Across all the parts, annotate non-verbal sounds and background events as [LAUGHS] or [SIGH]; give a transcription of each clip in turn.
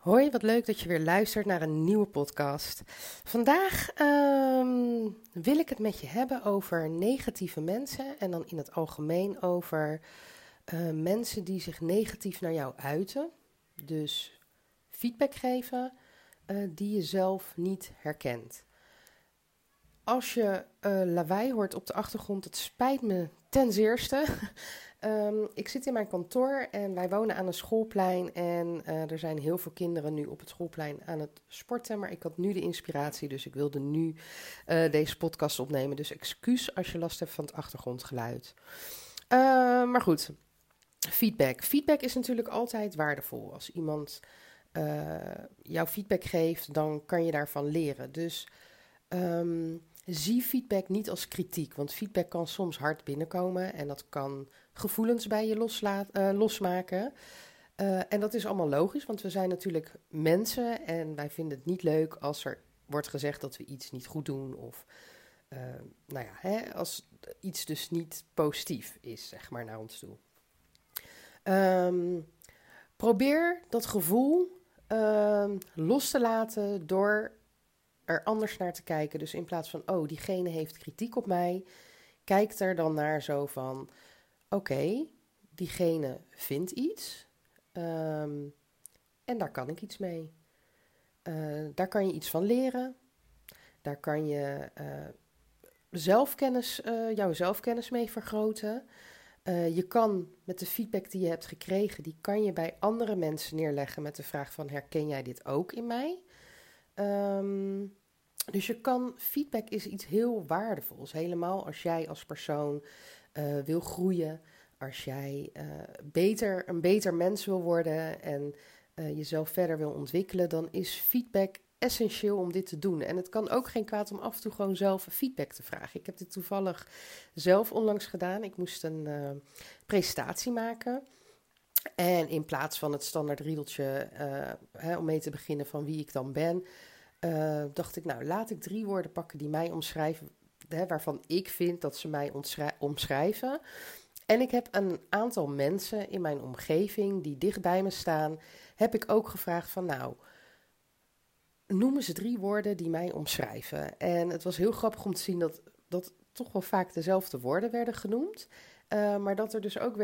Hoi, wat leuk dat je weer luistert naar een nieuwe podcast. Vandaag ehm, wil ik het met je hebben over negatieve mensen en dan in het algemeen over uh, mensen die zich negatief naar jou uiten. Dus feedback geven uh, die je zelf niet herkent. Als je uh, lawaai hoort op de achtergrond, het spijt me ten zeerste. [LAUGHS] Um, ik zit in mijn kantoor en wij wonen aan een schoolplein. En uh, er zijn heel veel kinderen nu op het schoolplein aan het sporten. Maar ik had nu de inspiratie, dus ik wilde nu uh, deze podcast opnemen. Dus excuus als je last hebt van het achtergrondgeluid. Uh, maar goed, feedback. Feedback is natuurlijk altijd waardevol. Als iemand jouw feedback geeft, dan kan je daarvan leren. Dus. Um, zie feedback niet als kritiek, want feedback kan soms hard binnenkomen en dat kan gevoelens bij je uh, losmaken. Uh, en dat is allemaal logisch, want we zijn natuurlijk mensen en wij vinden het niet leuk als er wordt gezegd dat we iets niet goed doen of uh, nou ja, hè, als iets dus niet positief is, zeg maar, naar ons toe. Um, probeer dat gevoel uh, los te laten door er anders naar te kijken. Dus in plaats van, oh, diegene heeft kritiek op mij, kijk er dan naar zo van, oké, diegene vindt iets um, en daar kan ik iets mee. Uh, daar kan je iets van leren. Daar kan je uh, zelfkennis, uh, jouw zelfkennis mee vergroten. je kan met de feedback die je hebt gekregen, die kan je bij andere mensen neerleggen met de vraag van herken jij dit ook in mij? Um, dus je kan, feedback is iets heel waardevols. Helemaal als jij als persoon uh, wil groeien, als jij uh, beter, een beter mens wil worden en uh, jezelf verder wil ontwikkelen, dan is feedback essentieel om dit te doen. En het kan ook geen kwaad om af en toe gewoon zelf feedback te vragen. Ik heb dit toevallig zelf onlangs gedaan. Ik moest een presentatie maken. En in plaats van het standaard riedeltje hè, om mee te beginnen van wie ik dan ben, dacht ik, nou, laat ik drie woorden pakken die mij omschrijven, waarvan ik vind dat ze mij omschrijven. En ik heb een aantal mensen in mijn omgeving die dicht bij me staan, heb ik ook gevraagd van, nou, noemen ze drie woorden die mij omschrijven. En het was heel grappig om te zien dat, dat toch wel vaak dezelfde woorden werden genoemd. Uh, maar dat er dus ook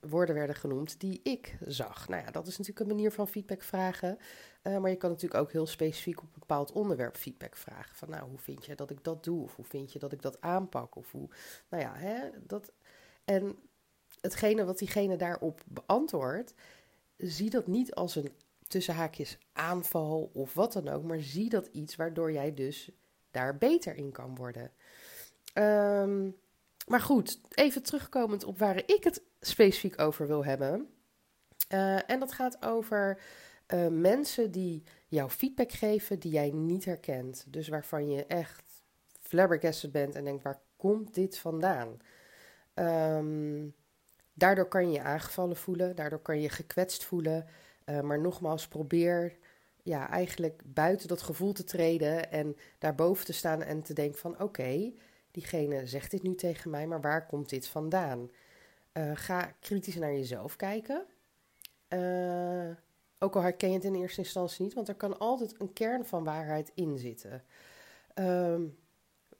woorden werden genoemd die ik zag. Nou ja, dat is natuurlijk een manier van feedback vragen. Uh, maar je kan natuurlijk ook heel specifiek op een bepaald onderwerp feedback vragen. Van nou, hoe vind je dat ik dat doe? Of hoe vind je dat ik dat aanpak? Of hoe, nou ja, hè, dat. En hetgene wat diegene daarop beantwoordt, zie dat niet als een tussen haakjes aanval of wat dan ook. Maar zie dat iets waardoor jij dus daar beter in kan worden. Um, maar goed, even terugkomend op waar ik het specifiek over wil hebben. Uh, en dat gaat over uh, mensen die jou feedback geven die jij niet herkent. Dus waarvan je echt flabbergasted bent en denkt, waar komt dit vandaan? Um, daardoor kan je je aangevallen voelen, daardoor kan je gekwetst voelen. Uh, maar nogmaals, probeer ja, eigenlijk buiten dat gevoel te treden en daarboven te staan en te denken van oké, diegene zegt dit nu tegen mij, maar waar komt dit vandaan? Uh, ga kritisch naar jezelf kijken. Uh, ook al herken je het in eerste instantie niet, want er kan altijd een kern van waarheid in zitten. Uh,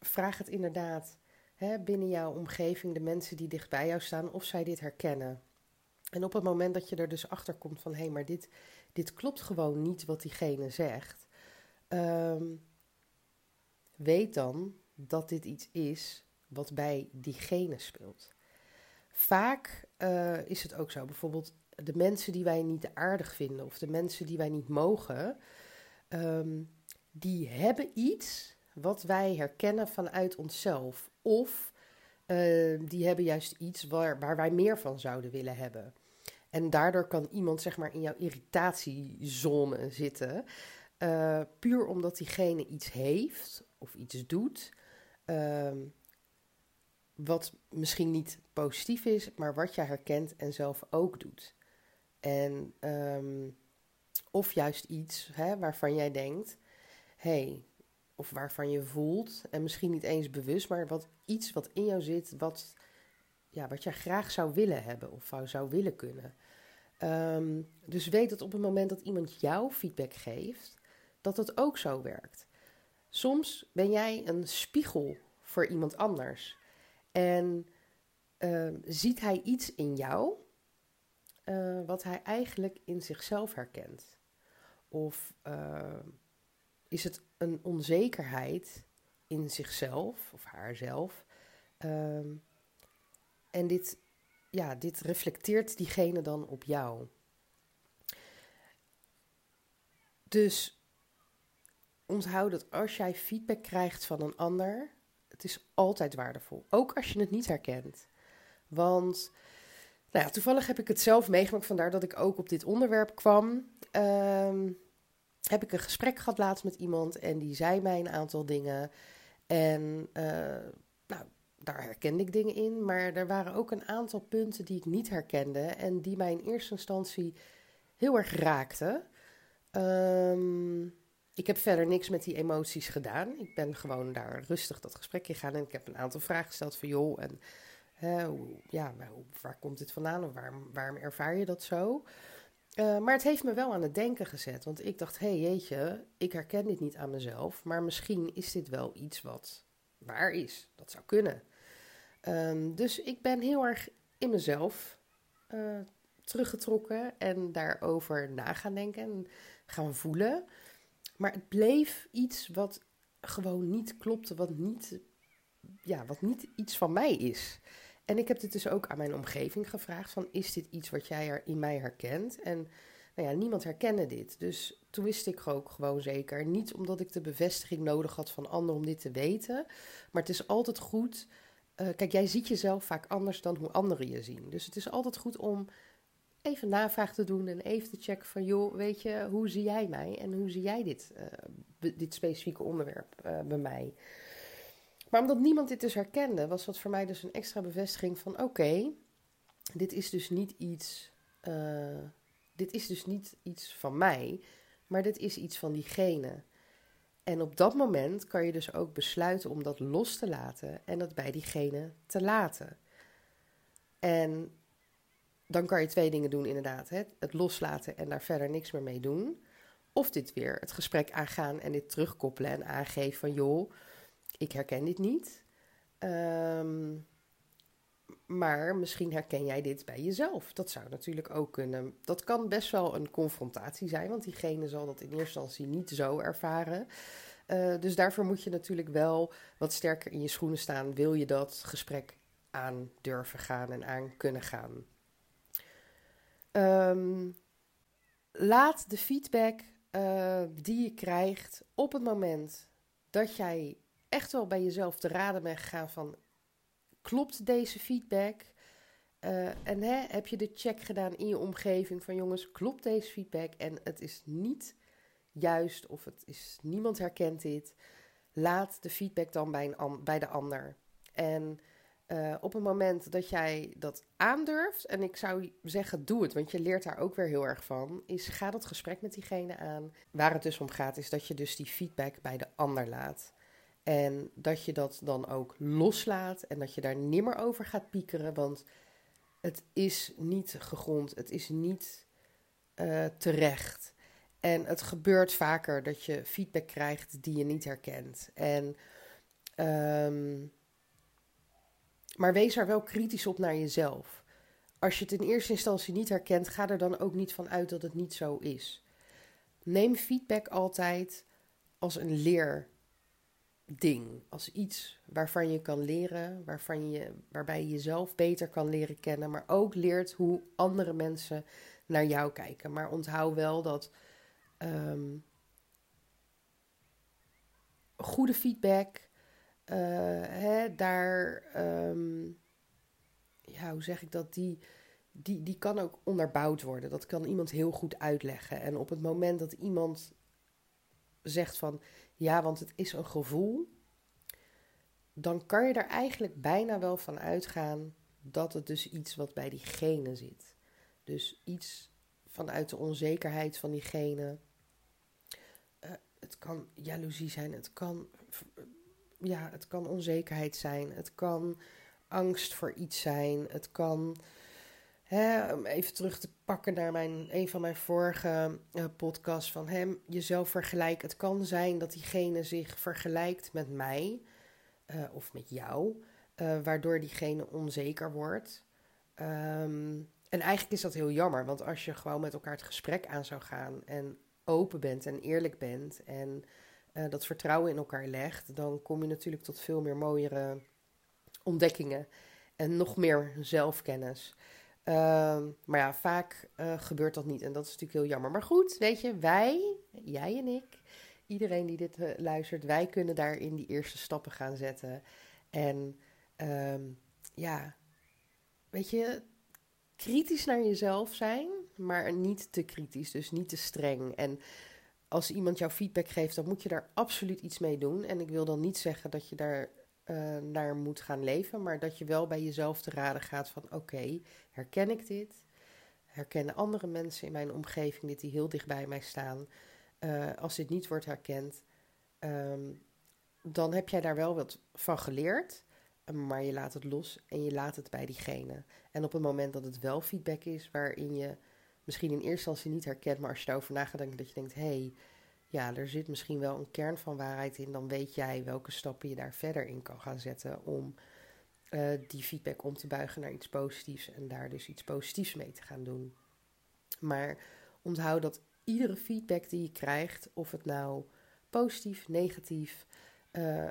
vraag het inderdaad hè, binnen jouw omgeving, de mensen die dicht bij jou staan, of zij dit herkennen. En op het moment dat je er dus achter komt van hé, hey, maar dit, dit klopt gewoon niet wat diegene zegt. Um, weet dan dat dit iets is wat bij diegene speelt. Vaak uh, is het ook zo, bijvoorbeeld de mensen die wij niet aardig vinden of de mensen die wij niet mogen, um, die hebben iets wat wij herkennen vanuit onszelf. Of uh, die hebben juist iets waar, waar wij meer van zouden willen hebben. En daardoor kan iemand zeg maar in jouw irritatiezone zitten. Uh, puur omdat diegene iets heeft of iets doet um, wat misschien niet positief is, maar wat je herkent en zelf ook doet. En ehm, of juist iets hè, waarvan jij denkt, hey, of waarvan je voelt, en misschien niet eens bewust, maar wat, iets wat in jou zit, wat, ja, wat jij graag zou willen hebben of zou willen kunnen. Ehm, dus weet dat op het moment dat iemand jou feedback geeft, dat dat ook zo werkt. Soms ben jij een spiegel voor iemand anders. En ehm, ziet hij iets in jou uh, wat hij eigenlijk in zichzelf herkent? Of ehm, is het een onzekerheid in zichzelf of haarzelf? Um, en dit, ja, dit reflecteert diegene dan op jou. Dus onthoud dat als jij feedback krijgt van een ander, het is altijd waardevol. Ook als je het niet herkent. Want nou ja, toevallig heb ik het zelf meegemaakt, vandaar dat ik ook op dit onderwerp kwam. Um, heb ik een gesprek gehad laatst met iemand en die zei mij een aantal dingen. En uh, nou, daar herkende ik dingen in, maar er waren ook een aantal punten die ik niet herkende en die mij in eerste instantie heel erg raakten. Um, ik heb verder niks met die emoties gedaan. Ik ben gewoon daar rustig dat gesprek gegaan en ik heb een aantal vragen gesteld van joh, en ja, waar komt dit vandaan en waarom, waarom ervaar je dat zo? Uh, maar het heeft me wel aan het denken gezet, want ik dacht, hé hey, jeetje, ik herken dit niet aan mezelf, maar misschien is dit wel iets wat waar is. Dat zou kunnen. Um, dus ik ben heel erg in mezelf uh, teruggetrokken en daarover na gaan denken en gaan voelen. Maar het bleef iets wat gewoon niet klopte, wat niet, ja, wat niet iets van mij is. En ik heb dit dus ook aan mijn omgeving gevraagd: van, is dit iets wat jij er in mij herkent? En nou ja, niemand herkende dit. Dus toen wist ik ook gewoon zeker. Niet omdat ik de bevestiging nodig had van anderen om dit te weten. Maar het is altijd goed. Uh, kijk, jij ziet jezelf vaak anders dan hoe anderen je zien. Dus het is altijd goed om even navraag te doen en even te checken van, joh, weet je, hoe zie jij mij en hoe zie jij dit, uh, dit specifieke onderwerp uh, bij mij? Maar omdat niemand dit dus herkende, was dat voor mij dus een extra bevestiging van, oké, dit is dus niet iets, uh, dit is dus niet iets van mij, maar dit is iets van diegene. En op dat moment kan je dus ook besluiten om dat los te laten en dat bij diegene te laten. En dan kan je twee dingen doen, inderdaad. Hè? Het loslaten en daar verder niks meer mee doen. Of dit weer, het gesprek aangaan en dit terugkoppelen en aangeven van joh, ik herken dit niet. Um, maar misschien herken jij dit bij jezelf. Dat zou natuurlijk ook kunnen. Dat kan best wel een confrontatie zijn, want diegene zal dat in eerste instantie niet zo ervaren. Uh, dus daarvoor moet je natuurlijk wel wat sterker in je schoenen staan. Wil je dat gesprek aan durven gaan en aan kunnen gaan? Um, laat de feedback uh, die je krijgt op het moment dat jij echt wel bij jezelf te raden bent gegaan van klopt deze feedback? Uh, en hè, heb je de check gedaan in je omgeving van jongens, klopt deze feedback? En het is niet juist of het is niemand herkent dit. Laat de feedback dan bij, een, bij de ander. En uh, op het moment dat jij dat aandurft, en ik zou zeggen, doe het, want je leert daar ook weer heel erg van, is ga dat gesprek met diegene aan. Waar het dus om gaat, is dat je dus die feedback bij de ander laat. En dat je dat dan ook loslaat en dat je daar nimmer over gaat piekeren, want het is niet gegrond, het is niet uh, terecht. En het gebeurt vaker dat je feedback krijgt die je niet herkent. En um, maar wees er wel kritisch op naar jezelf. Als je het in eerste instantie niet herkent, ga er dan ook niet van uit dat het niet zo is. Neem feedback altijd als een leerding, als iets waarvan je kan leren, waarvan je, waarbij je jezelf beter kan leren kennen, maar ook leert hoe andere mensen naar jou kijken. Maar onthoud wel dat um, goede feedback hè, daar, um, ja, hoe zeg ik dat, die, die, die kan ook onderbouwd worden. Dat kan iemand heel goed uitleggen. En op het moment dat iemand zegt van, ja, want het is een gevoel, dan kan je er eigenlijk bijna wel van uitgaan dat het dus iets wat bij diegene zit. Dus iets vanuit de onzekerheid van diegene. Uh, het kan jaloezie zijn, het kan, ja, het kan onzekerheid zijn, het kan angst voor iets zijn, het kan Hè, om even terug te pakken naar mijn, een van mijn vorige uh, podcasts van hem, jezelf vergelijken. Het kan zijn dat diegene zich vergelijkt met mij uh, of met jou, uh, waardoor diegene onzeker wordt. Um, en eigenlijk is dat heel jammer, want als je gewoon met elkaar het gesprek aan zou gaan en open bent en eerlijk bent en dat vertrouwen in elkaar legt, dan kom je natuurlijk tot veel meer mooiere ontdekkingen en nog meer zelfkennis. Ehm, maar ja, vaak uh, gebeurt dat niet en dat is natuurlijk heel jammer. Maar goed, weet je, wij, jij en ik, iedereen die dit uh, luistert, wij kunnen daarin die eerste stappen gaan zetten. En um, ja, weet je, kritisch naar jezelf zijn, maar niet te kritisch, dus niet te streng. En als iemand jou feedback geeft, dan moet je daar absoluut iets mee doen. En ik wil dan niet zeggen dat je daar uh, naar moet gaan leven, maar dat je wel bij jezelf te raden gaat van oké, herken ik dit? Herkennen andere mensen in mijn omgeving dit die heel dicht bij mij staan? Uh, als dit niet wordt herkend, um, dan heb jij daar wel wat van geleerd, maar je laat het los en je laat het bij diegene. En op het moment dat het wel feedback is waarin je misschien in eerste instantie niet herkent, maar als je daarover na dat je denkt, hé, hey, ja, er zit misschien wel een kern van waarheid in, dan weet jij welke stappen je daar verder in kan gaan zetten om uh, die feedback om te buigen naar iets positiefs en daar dus iets positiefs mee te gaan doen. Maar onthoud dat iedere feedback die je krijgt, of het nou positief, negatief, uh,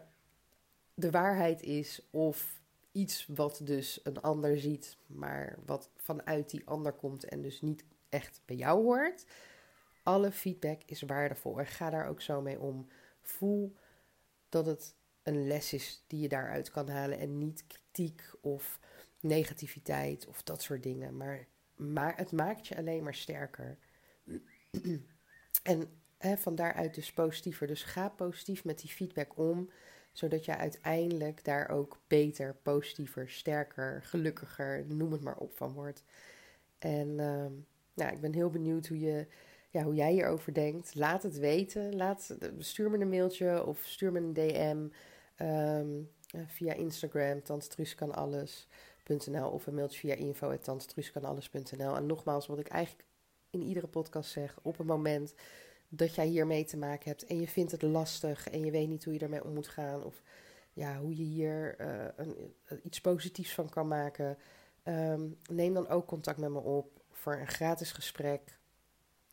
de waarheid is of iets wat dus een ander ziet, maar wat vanuit die ander komt en dus niet echt bij jou hoort alle feedback is waardevol en ga daar ook zo mee om. Voel dat het een les is die je daaruit kan halen en niet kritiek of negativiteit of dat soort dingen. Maar, maar het maakt je alleen maar sterker. en van daaruit dus positiever. Dus ga positief met die feedback om, zodat je uiteindelijk daar ook beter, positiever, sterker, gelukkiger, noem het maar op van wordt. En uh, nou, ik ben heel benieuwd hoe je ja, hoe jij hierover denkt. Laat het weten. Laat, stuur me een mailtje of stuur me een DM um, via Instagram, tantetruuskanalles.nl of een mailtje via info.tantetruuskanalles.nl. En nogmaals, wat ik eigenlijk in iedere podcast zeg, op het moment dat jij hiermee te maken hebt en je vindt het lastig en je weet niet hoe je ermee om moet gaan of ja, hoe je hier uh, een, iets positiefs van kan maken, um, neem dan ook contact met me op voor een gratis gesprek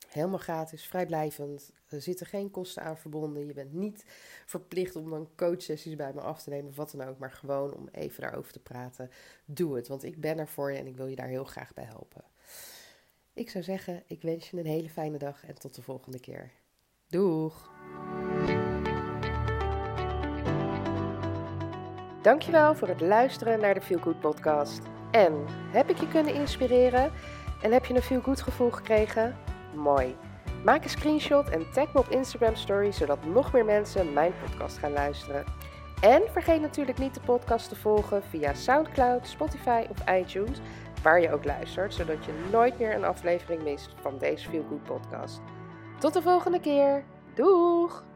Helemaal gratis, vrijblijvend. Er zitten geen kosten aan verbonden. Je bent niet verplicht om dan coachsessies bij me af te nemen of wat dan ook. Maar gewoon om even daarover te praten. Doe het, want ik ben er voor je en ik wil je daar heel graag bij helpen. Ik zou zeggen, ik wens je een hele fijne dag en tot de volgende keer. Doeg! Dankjewel voor het luisteren naar de Feel Good podcast. En heb ik je kunnen inspireren? En heb je een Good gevoel gekregen? Mooi. Maak een screenshot en tag me op Instagram Story, zodat nog meer mensen mijn podcast gaan luisteren. En vergeet natuurlijk niet de podcast te volgen via SoundCloud, Spotify of iTunes, waar je ook luistert, zodat je nooit meer een aflevering mist van deze Feel Good podcast. Tot de volgende keer. Doeg!